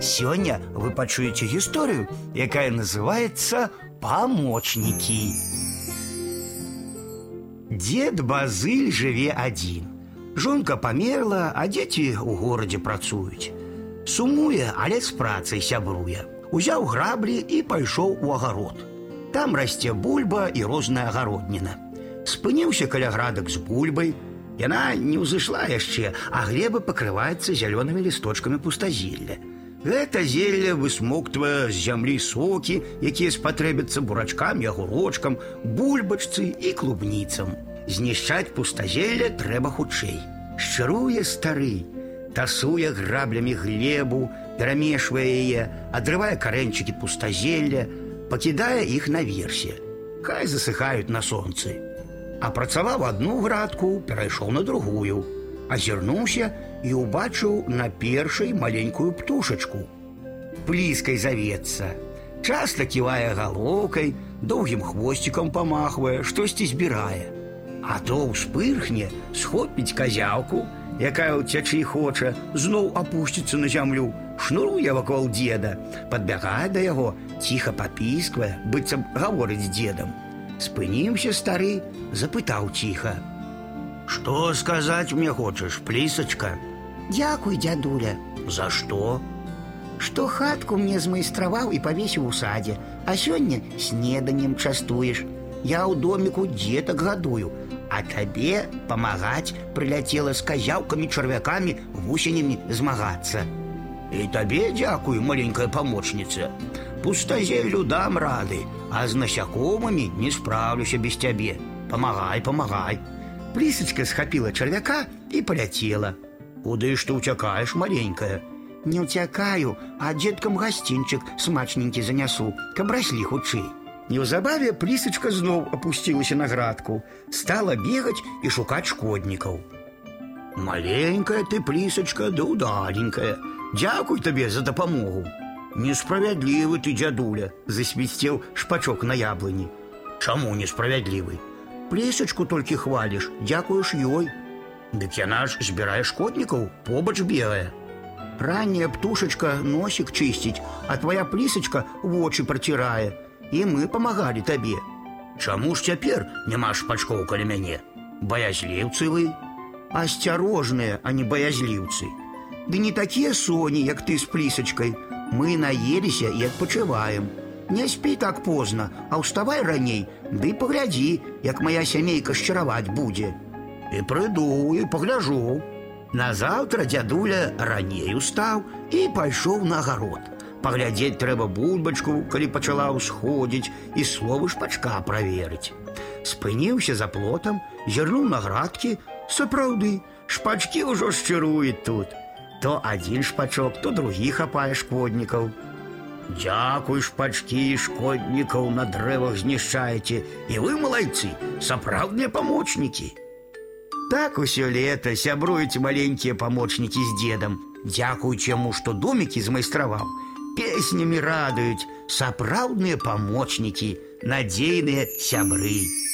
Сёння вы пачуеце гісторыю, якая называецца памочнікі. Дед Базыль жыве адзін. Жонка памерла, а дзеці ў горадзе працуюць. Сумуе, але з працай сябруе. Узяў граблі і пайшоў у агарод. Там расце бульба і розная агародніна. Спыніўся каля градак з бульбай. Яна не ўзышла яшчэ, а глеба пакрываецца зялёнымі лісточкамі пустазелля. Гэта зелля высмоктвае з зямлі сокі, якія спатрэбяцца бурачкам, агурочкам, бульбачцы і клубніцам. Знішчаць пустазелля трэба хутчэй. Шчыруе стары, тасуе граблямі глебу, перамешвае яе, адрывае карэнчыкі пустазелля, пакідае іх наверсе. Хай засыхаюць на сонцы. Апрацаваў одну градку, перайшоў на другую, азірнуўся і ўбачыў на першай маленькую птушачку. Пліскай завецца. Часта ківае галоўкай, доўгім хвосцікам памахвае, штосьці збірае. А то ўспырхне, схопіць казяўку, якая ўцячы хоча, зноў апусціцца на зямлю, шнуруе вакол деда, падбягае да яго, ціха папісквае, быццам гаворыць дзедам. Спыніўся стары, запытаў ціха: « Што сказаць мне хочаш, плісачка? Дякуй, дзядуля, За што? што хатку мне змайстраваў і павесіў у садзе, а сёння снеданнем частуеш. Я ў доміку дзетак гадую, а табе памагаць прыляцела з казяўкамі чарвякамі вусенямі змагацца. І табе дзякуй, маленькая памочніца. Пустазелю дам рады, а з насякомымі не спраўлюся без цябе. Памагай, памагай. Плісачка схапіла чарвяка і паляцела. Куды ж ты ўцякаеш, маленькая? Не ўцякаю, а дзеткам гасцінчык смачненькі занясу, каб раслі хутчэй. Неўзабаве плісачка зноў апусцілася на градку, стала бегаць і шукаць шкоднікаў. Маленькая ты плісачка да удаленькая. Дзякуй табе за дапамогу. Несправядлівы ты дзядуля, засвісцеў шпачок на яблыні. Чаму несправядлівы? Плесачку толькі хваліш, дзякуеш ёй. Дык яна ж збірае шкоднікаў, побач белая. Ранняя птушачка носік чысціць, а твоя плісачка вочы працірае, і мы памагалі табе. Чаму ж цяпер няма шпачкоў каля мяне? Баязліўцы вы, асцярожныя, а не баязліўцы. Ды не такія соні, як ты з плісачкай. Мы наеліся і адпачываем. Не спі так позна, а ўставай раней, ды паглядзі, як моя сямейка шчараваць будзе. І прыду і пагляжу. Назаўтра дзядуля раней устаў і пайшоў на агарод. Паглядзець трэба бульбачку, калі пачала ўсходзіць і словы шпачка праверыць. Спыніўся за плотам, зірнуў на градкі, сапраўды, шпачкі ўжо шчыруюць тут. То адзін шпачок, то другі хапае шкоднікаў. Дзякуй шпачкі шкоднікаў на дрэвах знішчаеце, і вы малайцы, сапраўдныя памочнікі. Так усё лета сябруюць маленькія памочнікі з дзедам. Дзякуючы яму, што домікі змайстраваў, песнямі радуюць сапраўдныя памочнікі, надзейныя сябры.